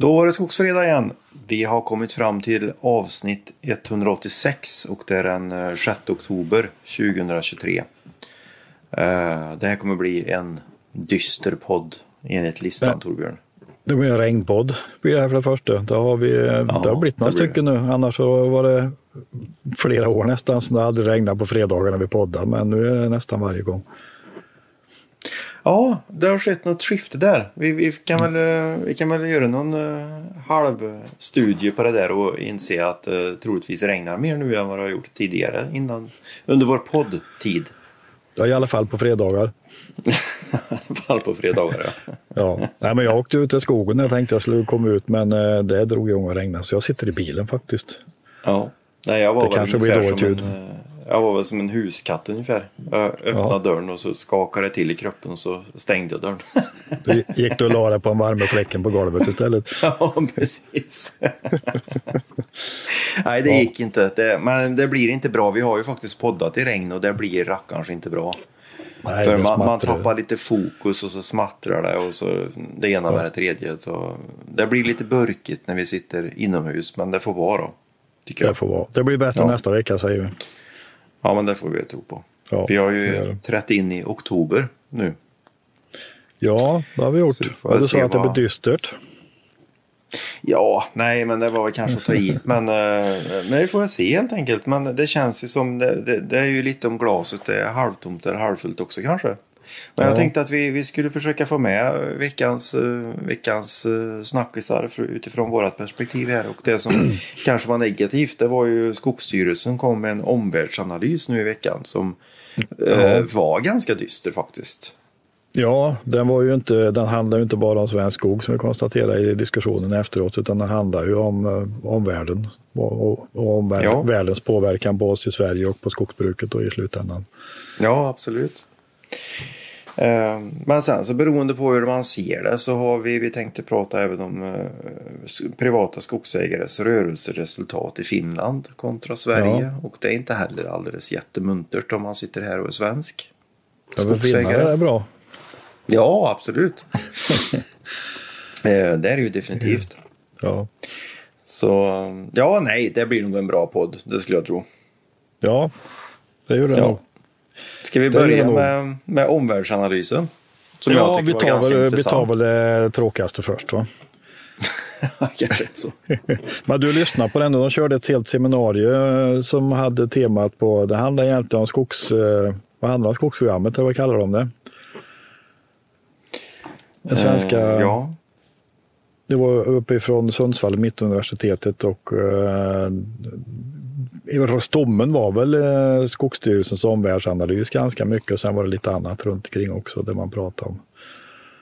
Då var det skogsfredag igen. Vi har kommit fram till avsnitt 186 och det är den 6 eh, oktober 2023. Eh, det här kommer bli en dyster podd enligt listan ja. Torbjörn. Det blir en regnpodd blir det här för det första. Det har, vi, ja, det har blivit några stycken nu. Annars så var det flera år nästan som det aldrig regnat på fredagar när vi poddar. Men nu är det nästan varje gång. Ja, det har skett något skifte där. Vi, vi, kan, väl, eh, vi kan väl göra någon uh, halvstudie på det där och inse att uh, troligtvis regnar mer nu än vad det har gjort tidigare innan, under vår poddtid. Ja, i alla fall på fredagar. I alla fall på fredagar, ja. ja. Nej, men jag åkte ut i skogen när jag tänkte jag skulle komma ut, men uh, det drog igång och regnade, så jag sitter i bilen faktiskt. Ja. Nej, jag var det kanske blir dåligt ljud. En, jag var väl som en huskatt ungefär. Jag öppnade ja. dörren och så skakade det till i kroppen och så stängde jag dörren. Då gick du och la dig på en värmefläcken på golvet istället? Ja, precis. Nej, det ja. gick inte. Det, men det blir inte bra. Vi har ju faktiskt poddat i regn och det blir rackarns inte bra. Nej, För man, man, tappar lite fokus och så smattrar det och så det ena ja. med det tredje. Så det blir lite burkigt när vi sitter inomhus men det får vara då. Det får vara. Det blir bättre ja. nästa vecka säger vi. Ja, men det får vi tro på. Ja, vi har ju trätt in i oktober nu. Ja, det har vi gjort. Och du sa att det blir dystert. Ja, nej, men det var väl kanske att ta i. Men eh, nej, får jag se helt enkelt. Men det känns ju som det, det, det är ju lite om glaset det är halvtomt eller halvfullt också kanske. Men ja. jag tänkte att vi, vi skulle försöka få med veckans, uh, veckans uh, snackisar utifrån vårt perspektiv här. Och det som kanske var negativt det var ju Skogsstyrelsen kom med en omvärldsanalys nu i veckan som uh, var ganska dyster faktiskt. Ja, den, var ju inte, den handlar ju inte bara om svensk skog som vi konstaterade i diskussionen efteråt utan den handlar ju om omvärlden och, och, och om ja. världens påverkan på oss i Sverige och på skogsbruket då i slutändan. Ja, absolut. Eh, men sen så beroende på hur man ser det så har vi, vi tänkte prata även om eh, privata skogsägares rörelseresultat i Finland kontra Sverige. Ja. Och det är inte heller alldeles jättemuntert om man sitter här och är svensk. Skogsägare. Ja, är bra. Ja, absolut. Eh, det är det ju definitivt. Ja. Så ja, nej, det blir nog en bra podd. Det skulle jag tro. Ja, det gör det ja. nog. Ska vi börja med, med omvärldsanalysen? Som ja, jag vi tar, var väl, vi tar väl det tråkigaste först va? Kanske så. Men du lyssnade på den de körde ett helt seminarium som hade temat på, det handlar egentligen om skogs, eh, vad handlar om skogsprogrammet eller vad kallar de det? Den svenska, uh, ja. Det var uppifrån Sundsvall, Mittuniversitetet och Stommen var väl eh, Skogsstyrelsens omvärldsanalys ganska mycket och sen var det lite annat runt omkring också där man pratade om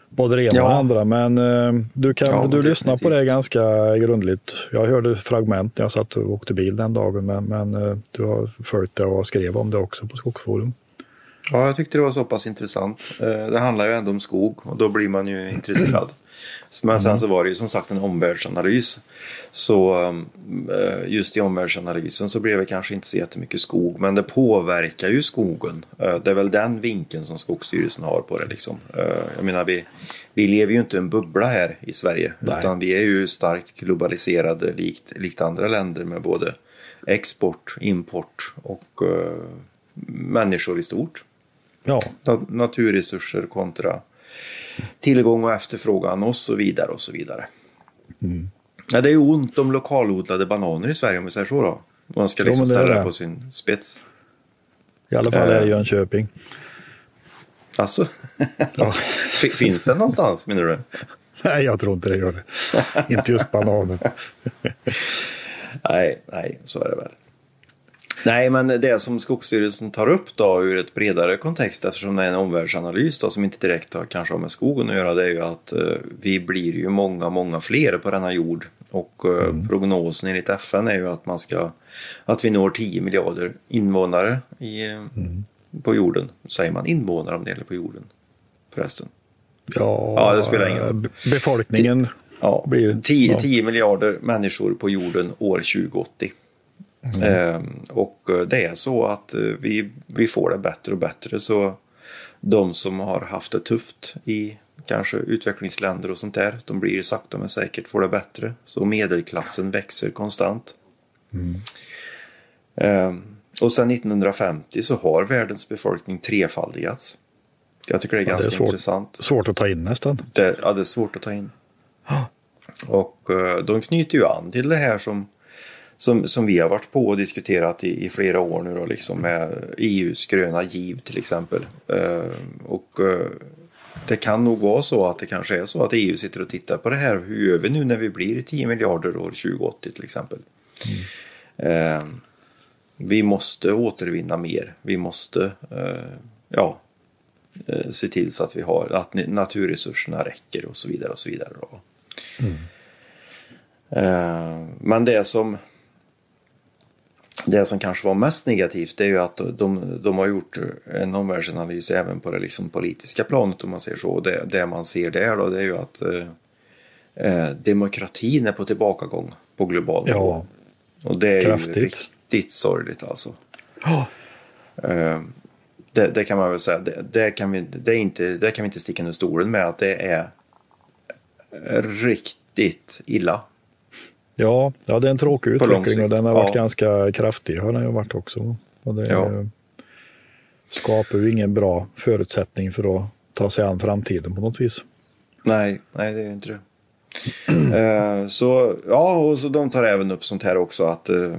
både det ena ja. och det andra. Men eh, du kan ja, du lyssna på det ganska grundligt. Jag hörde fragment när jag satt och åkte bil den dagen men, men eh, du har följt det och skrev om det också på Skogsforum. Ja, jag tyckte det var så pass intressant. Det handlar ju ändå om skog och då blir man ju intresserad. Men sen mm. så var det ju som sagt en omvärldsanalys. Så eh, just i omvärldsanalysen så blev det kanske inte så jättemycket skog. Men det påverkar ju skogen. Eh, det är väl den vinkeln som Skogsstyrelsen har på det. Liksom. Jag menar vi, vi lever ju inte i en bubbla här i Sverige. Nej. Utan vi är ju starkt globaliserade likt, likt andra länder med både export, import och människor i stort. Ja. Naturresurser kontra tillgång och efterfrågan och så vidare och så vidare. Mm. Ja, det är ju ont om lokalodlade bananer i Sverige om vi säger så då. Man ska liksom ställa det på sin spets. I alla fall är äh, Jönköping. Alltså? Ja. Finns det någonstans menar du? Nej, jag tror inte det gör det. inte just bananer. nej, nej, så är det väl. Nej, men det som Skogsstyrelsen tar upp då ur ett bredare kontext eftersom det är en omvärldsanalys då, som inte direkt har kanske har med skogen att göra det är ju att eh, vi blir ju många, många fler på denna jord och eh, mm. prognosen enligt FN är ju att man ska att vi når 10 miljarder invånare i, eh, mm. på jorden. Säger man invånare om det gäller på jorden förresten? Ja, ja det spelar ingen roll. Befolkningen ja, blir... 10, ja. 10 miljarder människor på jorden år 2080. Mm. Eh, och det är så att eh, vi, vi får det bättre och bättre. Så de som har haft det tufft i kanske utvecklingsländer och sånt där. De blir sakta men säkert får det bättre. Så medelklassen växer konstant. Mm. Eh, och sedan 1950 så har världens befolkning trefaldigats. Jag tycker det är ja, ganska det är svårt, intressant. Svårt att ta in nästan. Det, ja, det är svårt att ta in. Och uh, de knyter ju an till det här som, som, som vi har varit på och diskuterat i, i flera år nu då, liksom med EUs gröna giv till exempel. Uh, och uh, det kan nog vara så att det kanske är så att EU sitter och tittar på det här. Hur gör vi nu när vi blir 10 miljarder år 2080 till exempel? Mm. vi måste återvinna mer. Vi måste ja, se till så att vi har att naturresurserna räcker och så vidare och så vidare. Mm. Eh, men det som det som kanske var mest negativt är ju att de, de har gjort en omvärldsanalys även på det liksom politiska planet om man säger så. Det, det man ser där då det är ju att eh, eh demokratin är på tillbakagång på global nivå. Ja, och det är kraftigt. ju riktigt sorgligt alltså. Oh. Eh, det, det, kan man väl säga, det, det, kan vi, det, är inte, det kan vi inte sticka under stolen med att det är riktigt illa. Ja, ja det är en tråkig utveckling och den har varit ja. ganska kraftig har den ju varit också. Och det ja. skapar ju ingen bra förutsättning för att ta sig an framtiden på något vis. Nej, nej det är inte det. uh, så ja, och så de tar även upp sånt här också att uh,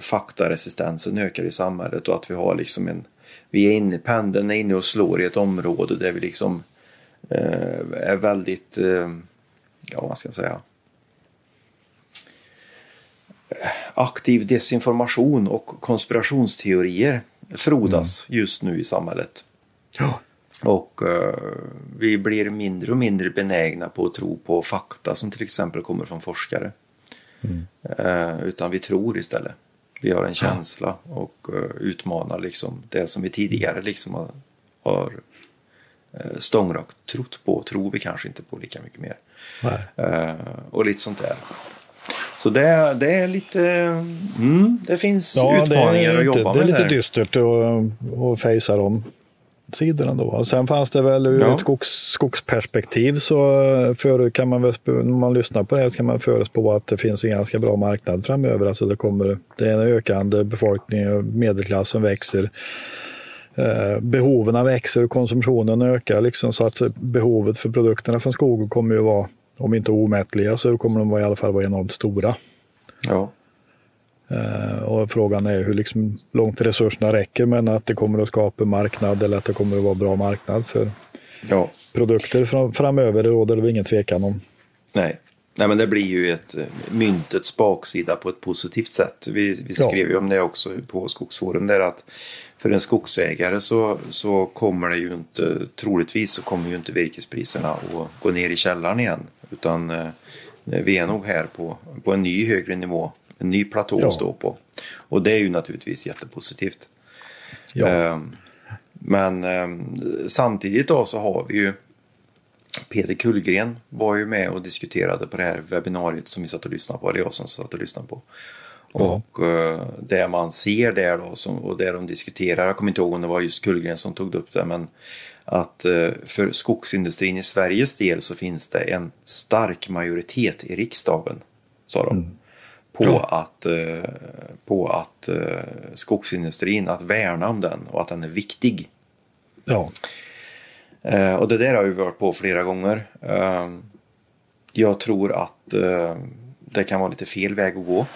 faktaresistensen ökar i samhället och att vi har liksom en vi är inne, pendeln är inne och slår i ett område där vi liksom uh, är väldigt ja vad ska jag säga, aktiv desinformation och konspirationsteorier frodas mm. just nu i samhället. Ja. Och uh, vi blir mindre och mindre benägna på att tro på fakta som till exempel kommer från forskare. Mm. Uh, utan vi tror istället. Vi har en känsla och uh, utmanar liksom det som vi tidigare liksom har, har stångrakt trott på tror vi kanske inte på lika mycket mer. Och lite sånt där. Så det, det är lite, mm, det finns ja, utmaningar det att jobba med. Det är lite dystert att, att fejsa de sidorna då. Och sen fanns det väl ur ja. ett skogs, skogsperspektiv så för, kan man väl, när man lyssnar på det så kan man förutspå att det finns en ganska bra marknad framöver. Alltså det kommer, det är en ökande befolkning och medelklassen växer. Eh, behoven växer och konsumtionen ökar liksom så att behovet för produkterna från skogen kommer ju vara om inte omättliga så kommer de i alla fall vara enormt stora. Ja. Uh, och frågan är hur liksom långt resurserna räcker men att det kommer att skapa marknad eller att det kommer att vara bra marknad för ja. produkter fram framöver. Det råder det ingen tvekan om. Nej. Nej men det blir ju ett eh, myntets baksida på ett positivt sätt. Vi, vi skrev ja. ju om det också på Skogsforum där att för en skogsägare så, så kommer det ju inte, troligtvis så kommer ju inte virkespriserna att gå ner i källaren igen. Utan eh, vi är nog här på, på en ny högre nivå, en ny platå ja. att stå på. Och det är ju naturligtvis jättepositivt. Ja. Eh, men eh, samtidigt då så har vi ju Peter Kullgren var ju med och diskuterade på det här webbinariet som vi satt och lyssnade på, eller jag som satt och lyssnade på. Och uh, det man ser där då som, och det de diskuterar, jag kommer inte ihåg om det var just Kullgren som tog upp det, men att uh, för skogsindustrin i Sveriges del så finns det en stark majoritet i riksdagen, sa de. Mm. På ja. att, uh, på att skogsindustrin, att värna om den och att den är viktig. Ja. och det där har vi varit på flera gånger. jag tror att det kan vara lite fel väg att gå.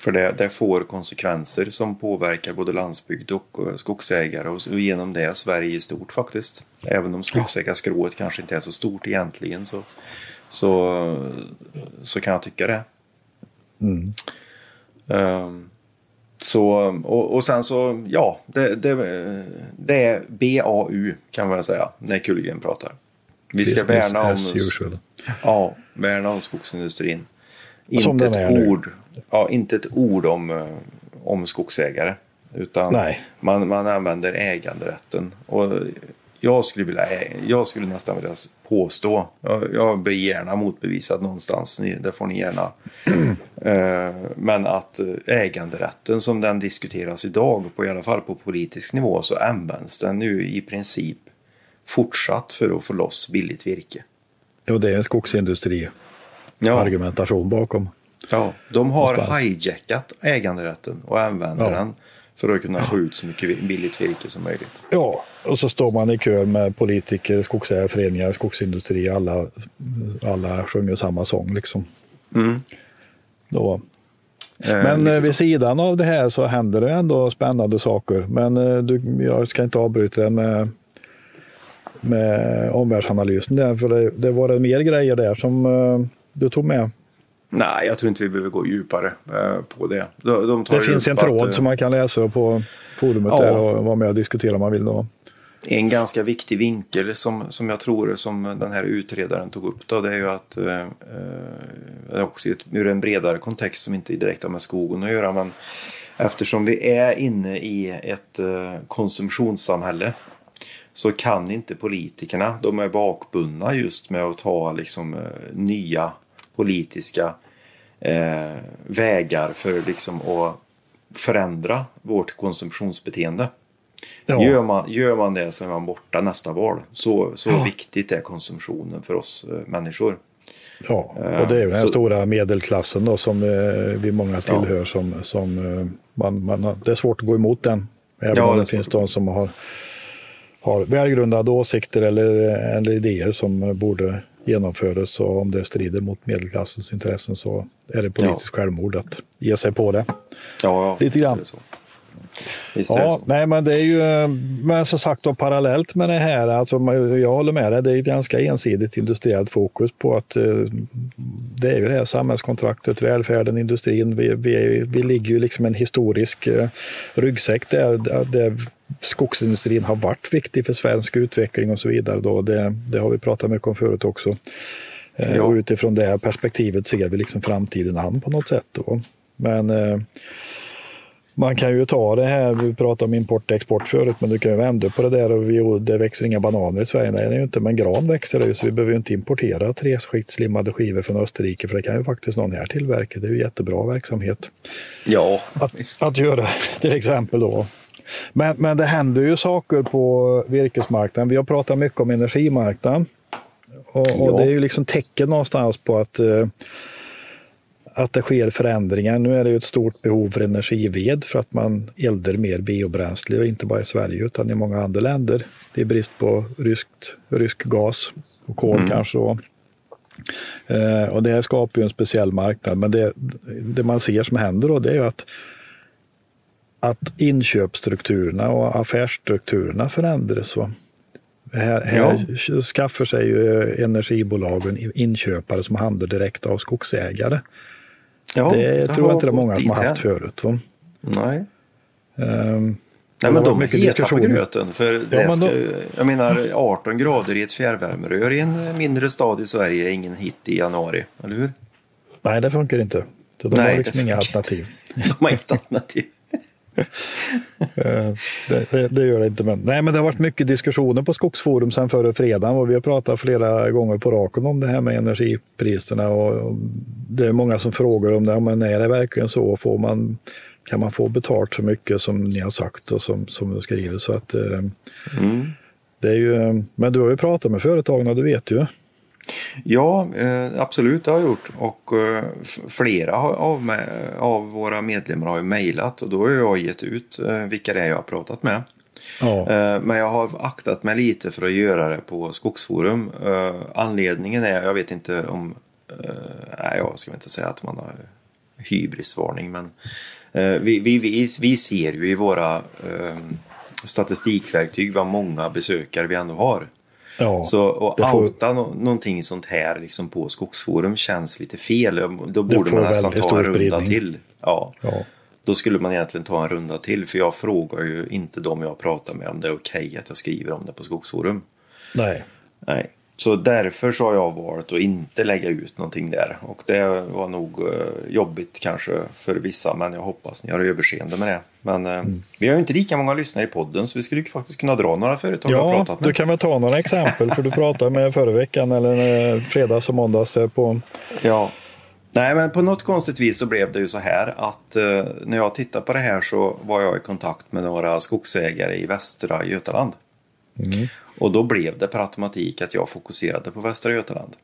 För det, det får konsekvenser som påverkar både landsbygd och eh, skogsägare och, och genom det Sverige i stort faktiskt. Även om skogsägarskrået kanske inte är så stort egentligen så, så, så kan jag tycka det. Mm. Um, så, och, och sen så, ja, det, det, det är BAU kan man säga när Kullgren pratar. Vi ska värna om, ja, värna om skogsindustrin. Inte ett ord ja, inte ett ord om, eh, om skogsägare. Utan Nej. Man, man använder äganderätten. Och jag skulle, vilja, jag skulle nästan vilja påstå, jag, jag blir gärna motbevisad någonstans, ni, det får ni gärna. uh, men att äganderätten som den diskuteras idag, på, i alla fall på politisk nivå, så används den nu i princip fortsatt för att få loss billigt virke. Jo, det är en skogsindustri ja. argumentation bakom. Ja, de har Någonstans. hijackat äganderätten och använder ja. den för att kunna få ut så mycket billigt virke som möjligt. Ja, och så står man i kö med politiker, skogsägarföreningar, skogsindustri. Alla, alla sjunger samma sång liksom. Mm. Då. Eh, Men eh, vid sidan av det här så händer det ändå spännande saker. Men eh, du, jag ska inte avbryta det med, med omvärldsanalysen där. För det, det var det mer grejer där som eh, du tog med. Nej, jag tror inte vi behöver gå djupare eh, på det. De, de det finns en tråd att, som man kan läsa på forumet ja, där och vara med och diskutera om man vill. Då. En ganska viktig vinkel som, som jag tror som den här utredaren tog upp då, det är ju att eh, eh också ur en bredare kontext som inte direkt har med skogen att göra men eftersom vi är inne i ett eh, konsumtionssamhälle så kan inte politikerna, de är bakbundna just med att ta liksom nya politiska eh, vägar för liksom att förändra vårt konsumtionsbeteende. Ja. Gör, man, gör man det så är man borta nästa val. Så, så ja. viktigt är konsumtionen för oss eh, människor. Ja, och det är ju den så, stora medelklassen då som eh, vi många tillhör ja. som, som eh, man, man, det är svårt att gå emot den. Även ja, om det, det finns de som har, har välgrundade åsikter eller, eller idéer som borde genomförs och om det strider mot medelklassens intressen så är det politiskt ja. självmord att ge sig på det. Ja, ja lite grann. Visst ja, nej men det är ju, men som sagt då parallellt med det här, alltså jag håller med dig, det är ett ganska ensidigt industriellt fokus på att eh, det är ju det här samhällskontraktet, välfärden, industrin, vi, vi, vi ligger ju liksom en historisk eh, ryggsäck där, där skogsindustrin har varit viktig för svensk utveckling och så vidare. Då. Det, det har vi pratat mycket om förut också. Eh, ja. Och utifrån det perspektivet ser vi liksom framtiden an på något sätt. Då. Men eh, man kan ju ta det här, vi pratade om import och export förut, men du kan ju vända på det där och vi, det växer inga bananer i Sverige. Nej, det är ju inte, men gran växer det ju så vi behöver ju inte importera treskiktslimmade skivor från Österrike för det kan ju faktiskt någon här tillverka. Det är ju jättebra verksamhet. Ja, att, att göra till exempel då. Men, men det händer ju saker på virkesmarknaden. Vi har pratat mycket om energimarknaden. Och, ja. och det är ju liksom tecken någonstans på att, eh, att det sker förändringar. Nu är det ju ett stort behov för energived för att man eldar mer biobränsle, inte bara i Sverige utan i många andra länder. Det är brist på ryskt, rysk gas och kol mm. kanske. Då. Eh, och det skapar ju en speciell marknad. Men det, det man ser som händer då det är ju att att inköpsstrukturerna och affärsstrukturerna förändras. Va? Här, här ja. skaffar sig ju energibolagen inköpare som handlar direkt av skogsägare. Ja, det, tror jag inte det är många som har haft förut. Va? Nej. Um, Nej men de är heta på gröten. För ja, ska, då... Jag menar 18 grader i ett fjärrvärmerör i en mindre stad i Sverige är ingen hit i januari, eller hur? Nej det funkar inte. de Nej, har liksom inga alternativ. de har inget alternativ. Eh, det, det, det, gör det inte. Men, nej, men det har varit mycket diskussioner på Skogsforum sedan förra fredagen och vi har pratat flera gånger på raken om det här med energipriserna och, det är många som frågar om det. Men är det verkligen så? Får man, kan man få betalt så mycket som ni har sagt och som, som du skriver? Så att, eh, mm. det är ju, men du har ju pratat med företagen och du vet ju. Ja, eh, absolut det har jag gjort. Och eh, flera av, våra medlemmar har ju mejlat och då har jag gett ut eh, vilka det är jag har pratat med. Ja. Men jag har aktat mig lite för att göra det på Skogsforum. Anledningen är, jag vet inte om, nej jag ska inte säga att man har hybrisvarning men vi, vi, vi, vi ser ju i våra statistikverktyg vad många besökare vi ändå har. Ja, så att får... outa no någonting sånt här liksom på Skogsforum känns lite fel. Då borde man nästan ta en runda till. Ja. ja. Då skulle man egentligen ta en runda till för jag frågar ju inte dem jag pratar med om det är okej okay att jag skriver om det på Skogsforum. Nej. Nej. Så därför så har jag valt att inte lägga ut någonting där. Och det var nog eh, jobbigt kanske för vissa men jag hoppas ni har överseende med det. Men eh, mm. vi har ju inte lika många lyssnare i podden så vi skulle faktiskt kunna dra några företag ja, pratat med. du kan väl ta några exempel för du pratade med förra veckan eller eh, fredags och måndags på... Ja. Nej men på något konstigt vis så blev det ju så här att eh, när jag tittade på det här så var jag i kontakt med några skogsägare i västra Götaland. Mm. Och då blev det per automatik att jag fokuserade på Västra Götaland.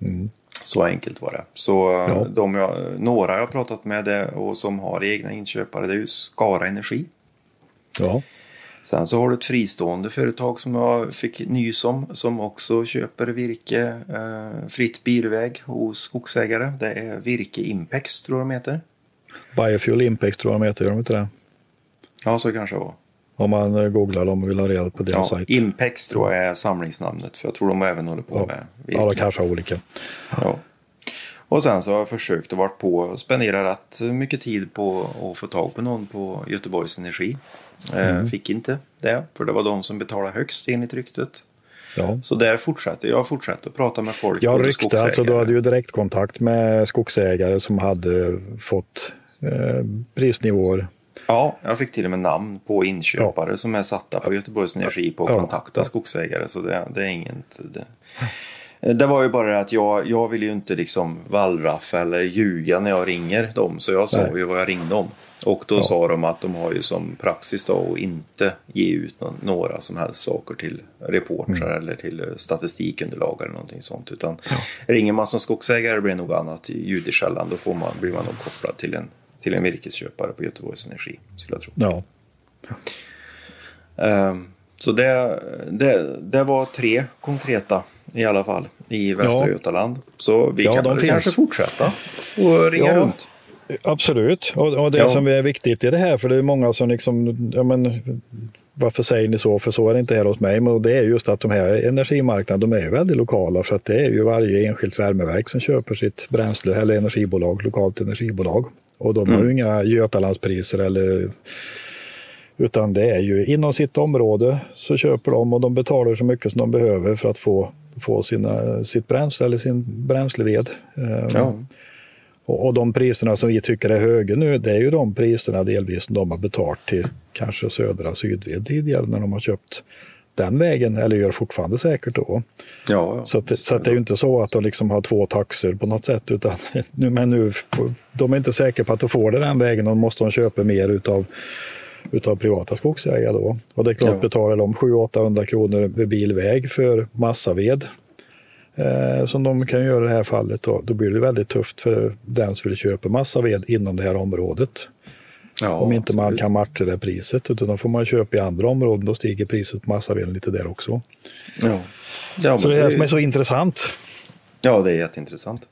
Mm. Så enkelt var det. Så eh, ja. de jag, några jag har pratat med det, och som har egna inköpare det är ju Skara Energi. Ja. Sen så har du ett fristående företag som jag fick nys om som också köper virke eh, fritt bilväg hos skogsägare. Det är Virke Impex tror jag de heter. Biofuel Impex tror jag de heter, gör de inte det? Ja, så kanske det var. Om man eh, googlar dem och vill ha reda på deras ja, sajt. Impex tror jag är samlingsnamnet för jag tror de även håller på ja. med virke. Ja, de kanske har olika. Ja. Och sen så har jag försökt och varit på spendera rätt mycket tid på att få tag på någon på Göteborgs Energi. Eh, mm. Fick inte det, för det var de som betalade högst enligt ryktet. Ja. Så där fortsatte jag fortsatte att prata med folk. Ja, rykte, alltså du hade ju direktkontakt med skogsägare som hade fått eh, prisnivåer. Ja, jag fick till och med namn på inköpare ja. som är satta på Göteborgs Energi på att ja. kontakta skogsägare. Så det, det är inget... Det. Det var ju bara det att jag, jag vill ju inte liksom vallraffa eller ljuga när jag ringer dem. Så jag sa Nej. ju vad jag ringde om. Och då ja. sa de att de har ju som praxis då att inte ge ut några som helst saker till reportrar mm. eller till statistikunderlag eller någonting sånt. Utan ja. ringer man som skogsägare blir det nog annat ljud i källan. Då får man, blir man nog kopplad till en, till en virkesköpare på Göteborgs Energi. Skulle jag tro. Ja. Um, så det, det, det var tre konkreta i alla fall i Västra ja. Götaland. Så vi ja, kan väl kanske fortsätta och ringa ja. runt. Absolut, och, och det ja. som är viktigt i det här, för det är många som liksom, ja men varför säger ni så? För så är det inte här hos mig. Men det är just att de här energimarknaderna, de är väldigt lokala för att det är ju varje enskilt värmeverk som köper sitt bränsle eller energibolag, lokalt energibolag. Och de har ju mm. inga Götalandspriser eller utan det är ju inom sitt område så köper de och de betalar så mycket som de behöver för att få, få sina, sitt bränsle eller sin bränsleved. Ja. Och, och de priserna som vi tycker är höga nu, det är ju de priserna delvis som de har betalt till kanske södra Sydved tidigare när de har köpt den vägen, eller gör fortfarande säkert då. Ja, ja. Så, att, så att det är ju inte så att de liksom har två taxer på något sätt, utan nu, men nu, de är inte säkra på att de får det den vägen och måste de köpa mer utav utav privata skogsägare då. Och det är klart, ja. betalar de 700-800 kronor vid bilväg för massaved eh, som de kan göra i det här fallet, då, då blir det väldigt tufft för den som vill köpa massa ved inom det här området. Ja, Om inte man kan matcha det priset, utan då får man köpa i andra områden, då stiger priset på massaveden lite där också. Ja. Ja, så det är det som är så intressant. Ja, det är jätteintressant.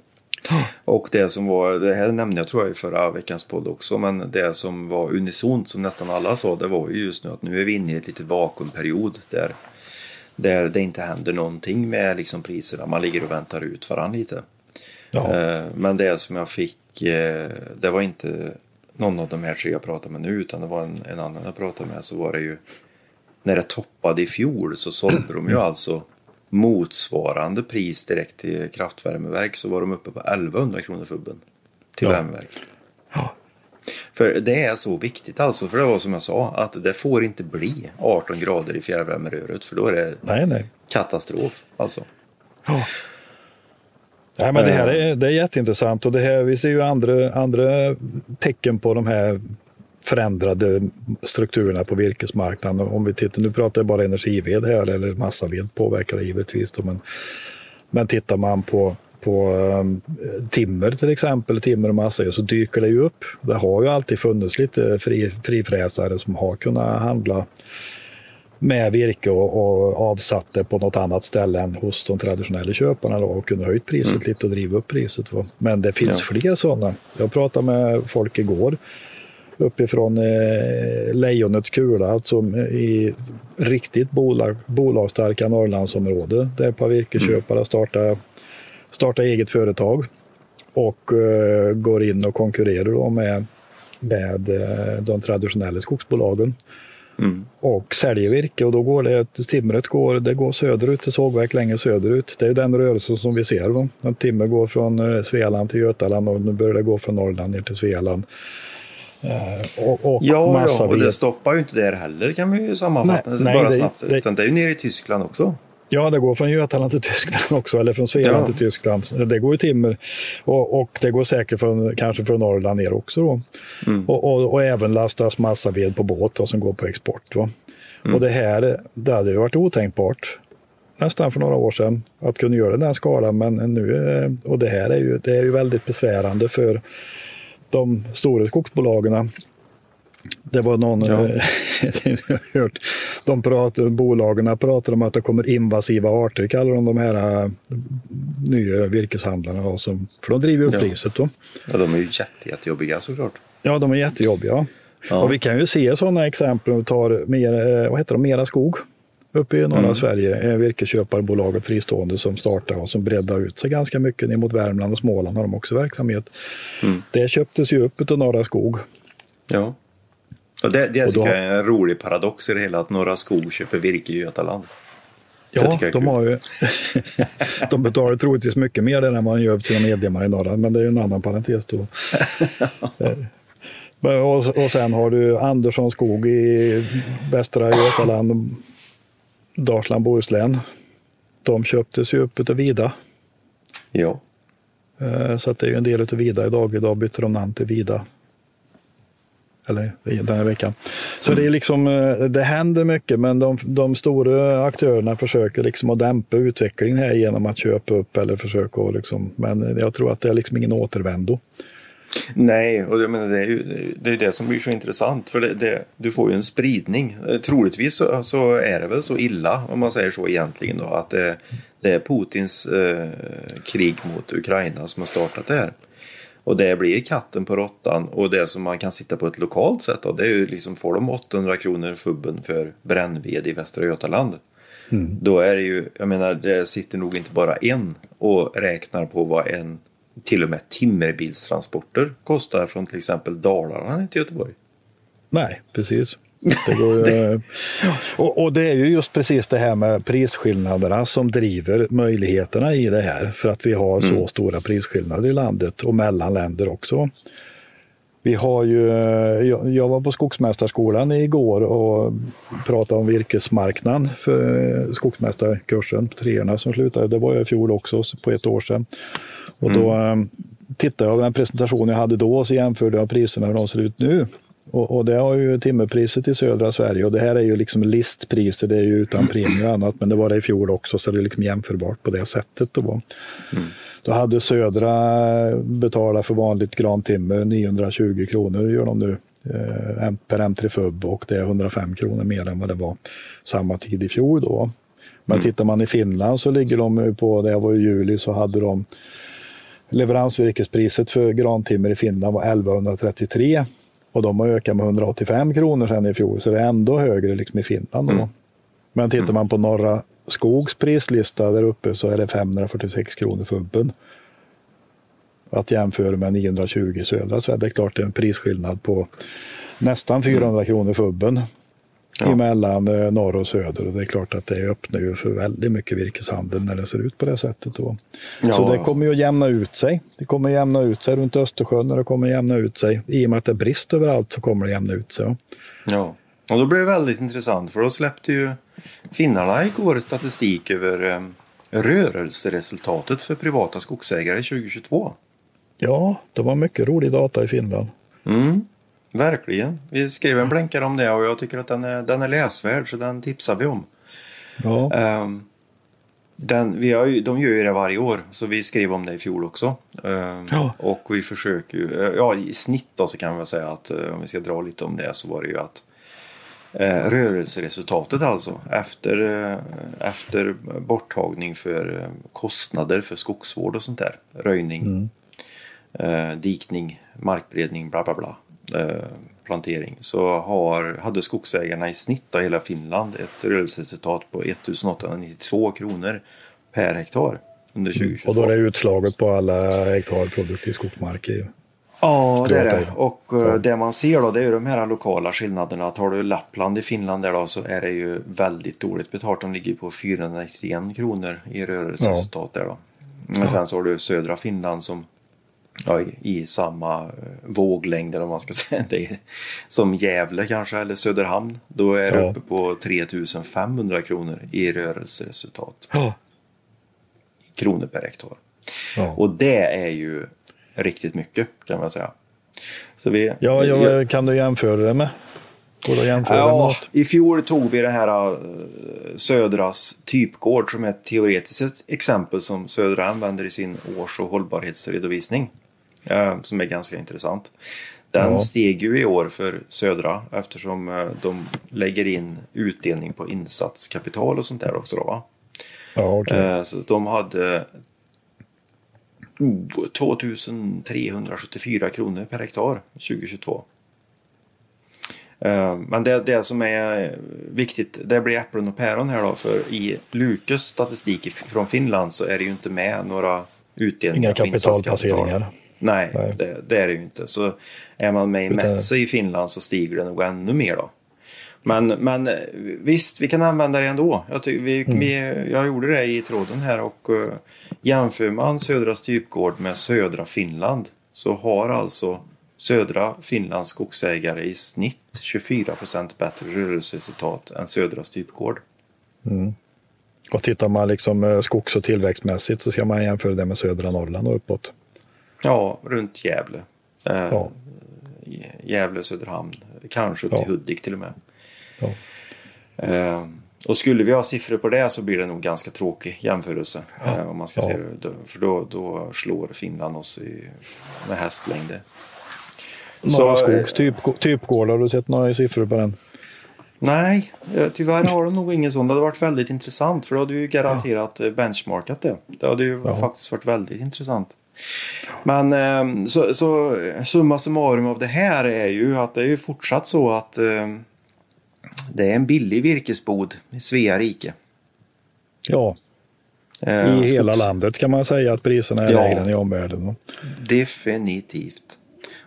Och det som var, det här nämnde jag tror jag i förra veckans podd också, men det som var unisont som nästan alla sa, det var ju just nu att nu är vi inne i ett litet vakuumperiod där där det inte händer någonting med liksom priserna. Man ligger och väntar ut varandra lite. Ja. Eh, men det som jag fick, eh, det var inte någon av de här tre jag pratar med nu utan det var en, en annan jag pratade med så var det ju när det toppade i fjol så sålde de ju alltså motsvarande pris direkt till kraftvärmeverk så var de uppe på 1100 kronor fubben till ja. värmeverk. Ja. För det är så viktigt alltså, för det var som jag sa, att det får inte bli 18 grader i fjärrvärmeröret för då är det nej, nej. katastrof alltså. Ja. Nej, men det här är, det är jätteintressant och det här, vi ser ju andra, andra tecken på de här förändrade strukturerna på virkesmarknaden. Om vi tittar, nu pratar jag bara energived här, eller massaved påverkar det givetvis. Då, men, men tittar man på på um, timmer till exempel, timmer och massa, så dyker det ju upp. Det har ju alltid funnits lite fri, frifräsare som har kunnat handla med virke och, och avsatt det på något annat ställe än hos de traditionella köparna då, och kunde höjt priset mm. lite och driva upp priset. Va? Men det finns ja. fler sådana. Jag pratade med folk igår uppifrån eh, Lejonets kula, alltså i riktigt bolag, bolagsstarka Norrlandsområde där ett par virkesköpare mm. startar starta eget företag och uh, går in och konkurrerar med, med uh, de traditionella skogsbolagen. Mm. Och säljer virke och då går det, timret går, det går söderut till sågverk längre söderut. Det är den rörelsen som vi ser. Va? Att timmer går från uh, Svealand till Götaland och nu börjar det gå från Norrland ner till Svealand. Uh, och, och ja, ja, och det stoppar ju inte där heller kan vi ju sammanfatta. Nej, bara nej, snabbt. Det, Utan det är ju nere i Tyskland också. Ja, det går från Götaland till Tyskland också, eller från Svealand ja. till Tyskland. Det går ju timmer och, och, det går säkert från, kanske från Norrland ner också. Mm. Och, och, och, även lastas massaved på båt då, som går på export. Mm. Och det här, det hade ju varit otänkbart nästan för några år sedan att kunna göra den skalan. Men nu, eh, och det här är ju, det är ju väldigt besvärande för de stora skogsbolagen. Det var någon, ja. jag hört, de pratar, bolagen pratar om att det kommer invasiva arter, kallar de de här uh, nya virkeshandlarna. Som, för de driver upp ja. priset. Då. Ja, de är ju jätte, jättejobbiga såklart. Ja, de är jättejobbiga. Ja. Och vi kan ju se sådana exempel om vi tar mer, eh, vad heter de, Mera Skog uppe i norra mm. Sverige. Virkesköparbolaget fristående som startar och som breddar ut sig ganska mycket ner mot Värmland och Småland har de också verksamhet. Mm. Det köptes ju upp av Norra Skog. Ja. Och det, det och då, tycker jag är en rolig paradox i det hela att Norra Skog köper virke i Götaland. Ja, de, har ju, de betalar troligtvis mycket mer än man gör för sina medlemmar i Norrland, men det är ju en annan parentes då. Och, och sen har du Andersson skog i Västra Götaland, Dalsland, Bohuslän. De köptes ju upp av Vida. Ja. Eh, så att det är ju en del av Vida idag. Idag bytte de namn till Vida. Eller den här veckan. Så mm. det är liksom, eh, det händer mycket men de, de stora aktörerna försöker liksom att dämpa utvecklingen här genom att köpa upp eller försöka liksom, men jag tror att det är liksom ingen återvändo. Nej, och jag menar, det är ju det, är det som blir så intressant. För det, det, du får ju en spridning. Eh, troligtvis så, så, är det väl så illa, om man säger så egentligen, då, att det, det är Putins eh, krig mot Ukraina som har startat det här. Och det blir katten på råttan och det som man kan sitta på ett lokalt sätt då, det är ju liksom får de 800 kronor fubben för brännved i Västra Götaland. Mm. Då är det ju, jag menar det sitter nog inte bara en och räknar på vad en till och med timmerbilstransporter kostar från till exempel Dalarna till Göteborg. Nej, precis. Det går, och, och, det är ju just precis det här med prisskillnaderna som driver möjligheterna i det här. För att vi har mm. så stora prisskillnader i landet och mellan länder också. Vi har ju, jag var på Skogsmästarskolan igår och pratade om virkesmarknaden för skogsmästarkursen, treorna som slutade. Det var jag i fjol också, på ett år sedan. Och då mm. Eh, tittade jag på den presentation jag hade då och så jämförde jag priserna hur de ser ut nu. Och, och, det har ju timmerpriset i södra Sverige och det här är ju liksom listpriser, det är ju utan premie och annat, men det var det i fjol också så det är liksom jämförbart på det sättet. Då, mm. då hade södra betalat för vanligt grantimmer 920 kronor gör de nu eh, per M3FUB och det är 105 kronor mer än vad det var samma tid i fjol då. Men mm. tittar man i Finland så ligger de på, det var i juli så hade de leveransvirkespriset för grantimmer i Finland var 1133 och de har ökat med 185 kronor sedan i fjol, så det är ändå högre liksom i Finland. Mm. Men tittar man på Norra Skogs prislista där uppe så är det 546 kronor för ubben. Att jämföra med 920 i södra är det klart det är en prisskillnad på nästan 400 mm. kronor för ubben ja. emellan eh, norr och söder. Och det är klart att det öppnar ju för väldigt mycket virkeshandel när det ser ut på det sättet. Då. Ja. Så det kommer ju att jämna ut sig. Det kommer att jämna ut sig runt Östersjön och det kommer att jämna ut sig. I och med att det är brist överallt så kommer det jämna ut sig. Ja, och då blir det väldigt intressant för då släppte ju finnarna igår statistik över eh, rörelseresultatet för privata skogsägare 2022. Ja, det var mycket rolig data i Finland. Mm. Verkligen. Vi skrev en blänkare om det och jag tycker att den är, den är läsvärd så den tipsar vi om. Ja. Um, den, vi har ju, de gör ju det varje år så vi skrev om det i fjol också. Um, ja. Och vi försöker ju, eh, ja i snitt då så kan vi väl säga att uh, om vi ska dra lite om det så var det ju att uh, rörelseresultatet alltså efter, uh, efter borttagning för kostnader för skogsvård och sånt där. Röjning, mm. dikning, markberedning, bla bla bla. Eh, plantering så har, hade skogsägarna i snitt av hela Finland ett rörelseresultat på 1892 kronor per hektar under 2022. Mm. Och då är det utslaget på alla hektar produktiv skogsmark? I... Ja, det är det. Och ja. Eh, det man ser då det är de här lokala skillnaderna. Tar du Lappland i Finland där då så är det ju väldigt dåligt betalt. De ligger på 491 kronor i rörelseresultat ja. där då. Men ja. sen så har du södra Finland som ja, i, i, samma eh, våglängd eller vad man ska säga. Det är, som Gävle kanske eller Söderhamn. Då är det ja. uppe på 3500 kronor i rörelseresultat. Ja. Kronor per hektar. Ja. Och det är ju riktigt mycket kan man säga. Så vi, ja, jag, kan du jämföra det med? Går det att ja, I fjol tog vi det här uh, Södras typgård som är ett teoretiskt exempel som Södra använder i sin års och hållbarhetsredovisning. Uh, som är ganska intressant. Den ja. steg ju i år för Södra eftersom uh, de lägger in utdelning på insatskapital och sånt där också. Då, va? Ja, okay. Så de hade 2374 kronor per hektar 2022. Eh, men det, det som är viktigt, det blir äpplen och päron här då. För i Lukes statistik från Finland så är det ju inte med några utdelningar. Inga kapitalplaceringar. Nej, Nej. Det, det, är det ju inte. Så är man med i Metse i Finland så stiger det nog ännu mer då. Men, men visst, vi kan använda det ändå. Jag, tycker vi, mm. vi, jag gjorde det i tråden här och uh, jämför man södra Stypgård med södra Finland så har alltså södra Finlands skogsägare i snitt 24 procent bättre rörelseresultat än södra Stypgård. Mm. Och tittar man liksom eh, skogs och tillväxtmässigt så ska man jämföra det med södra Norrland och uppåt. Ja, runt Gävle. Eh, ja. Gävle, Söderhamn, kanske upp till. Hudik till och med. Eh, och skulle vi ha siffror på det så blir det nog ganska tråkig jämförelse. Ja. Eh, om man ska ja. se det. För då, då slår Finland oss i, med hästlängder. Norra Skogs typ, typgård, har du sett några siffror på den? Nej, eh, tyvärr har de nog ingen sån. Det hade varit väldigt intressant för då hade vi garanterat ja. benchmarkat det. Det hade ju ja. faktiskt varit väldigt intressant. Men ehm, så, så summa summarum av det här är ju att det är ju fortsatt så att ehm, det är en billig virkesbod i Svea rike. Ja, eh, i hela landet kan man säga att priserna är ja, lägre än i omvärlden. Definitivt.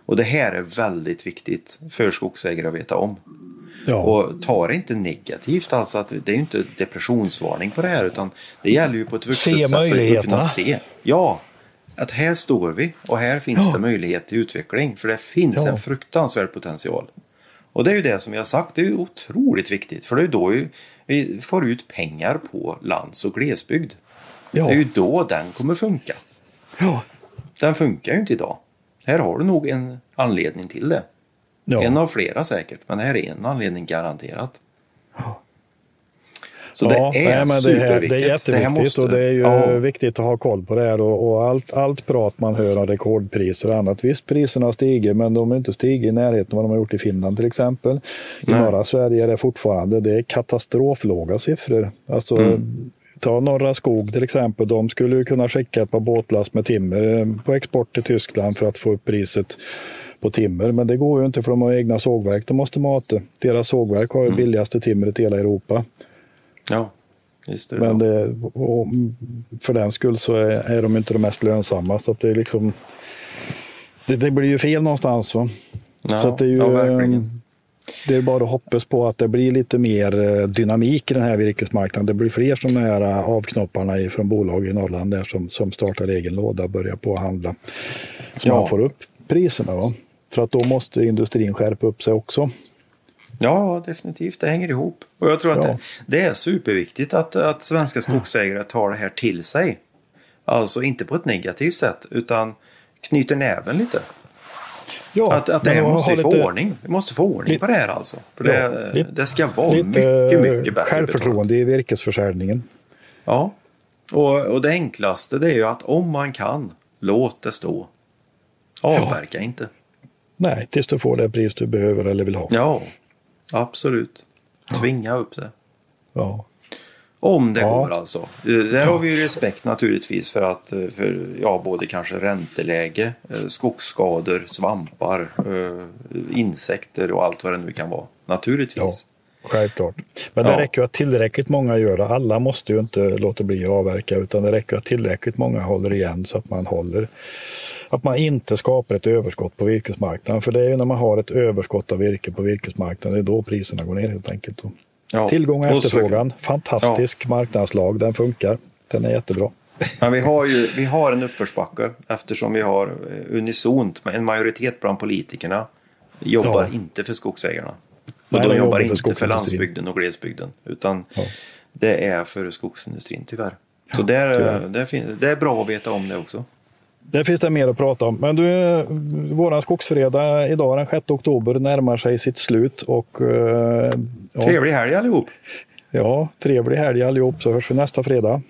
Och det här är väldigt viktigt för skogsägare att veta om. Ja. Och ta det inte negativt alltså. Att det är ju inte depressionsvarning på det här utan det gäller ju på ett vuxet se sätt att kunna se. Ja, att här står vi och här finns ja. det möjlighet till utveckling. För det finns ja. en fruktansvärd potential. Och det är ju det som vi har sagt, det är ju otroligt viktigt. För det är ju då vi får ut pengar på lands och glesbygd. Ja. Det är ju då den kommer funka. Ja. Den funkar ju inte idag. Här har du nog en anledning till det. Ja. En av flera säkert, men det här är en anledning garanterat. Ja. Så ja, det är nej, superviktigt. Det, är jätteviktigt det måste, och det är ju ja. viktigt att ha koll på det här och, och, allt, allt prat man hör om rekordpriser och annat. Visst, priserna stiger men de har inte stigit i närheten av vad de har gjort i Finland till exempel. I nej. norra Sverige är det fortfarande det är katastroflåga siffror. Alltså, mm. Ta Norra Skog till exempel. De skulle ju kunna skicka ett par båtlast med timmer eh, på export till Tyskland för att få upp priset på timmer. Men det går ju inte för de har egna sågverk de måste mata. Deras sågverk har ju mm. billigaste timret i hela Europa. Ja, just det. Men det, för den skull så är, är de inte de mest lönsamma. Så att det, är liksom, det, det blir ju fel någonstans. Va? Ja, så det är ju, ja, verkligen. Det är bara att hoppas på att det blir lite mer eh, dynamik i den här virkesmarknaden. Det blir fler som här eh, avknopparna från bolag i Norrland där som, som startar egen låda och börjar på att handla. Så ja. man får upp priserna. Va? För att då måste industrin skärpa upp sig också. Ja, definitivt. Det hänger ihop. Och jag tror att ja. det, det, är superviktigt att, att svenska skogsägare tar det här till sig. Alltså inte på ett negativt sätt utan knyter näven lite. Ja, att, att det måste få lite, ordning. Vi måste få ordning lite, på det här alltså. För det, ja, lite, det ska vara mycket, mycket bättre Självförtroende betalt. i virkesförsäljningen. Ja, och, och det enklaste det är ju att om man kan, låt det stå. Avverka ja. inte. Nej, tills du får det pris du behöver eller vill ha. Ja, absolut. Tvinga upp det. Ja. Om det ja. går alltså. Där har vi ju respekt naturligtvis för att eh, för, ja, både kanske ränteläge, eh, skogsskador, svampar, eh, insekter och allt vad det nu kan vara. Naturligtvis. Ja, självklart. Men det ja. räcker att tillräckligt många gör det. Alla måste ju inte låta bli att avverka utan det räcker att tillräckligt många håller igen så att man håller att man inte skapar ett överskott på virkesmarknaden. För det är ju när man har ett överskott av virke på virkesmarknaden, det är då priserna går ner helt enkelt. Ja. Tillgång och efterfrågan, fantastisk ja. marknadslag, den funkar. Den är jättebra. Men vi har ju vi har en uppförsbacke eftersom vi har eh, unisont en majoritet bland politikerna jobbar ja. inte för skogsägarna. Och Nej, de jobbar inte för, för landsbygden och glesbygden utan ja. det är för skogsindustrin tyvär. Så ja, där, det, det är bra att veta om det också. Det finns det mer att prata om. Men du, våran skogsfredag idag den 6 oktober närmar sig sitt slut. Och, ja, trevlig helg allihop! Ja, trevlig helg allihop så hörs vi nästa fredag.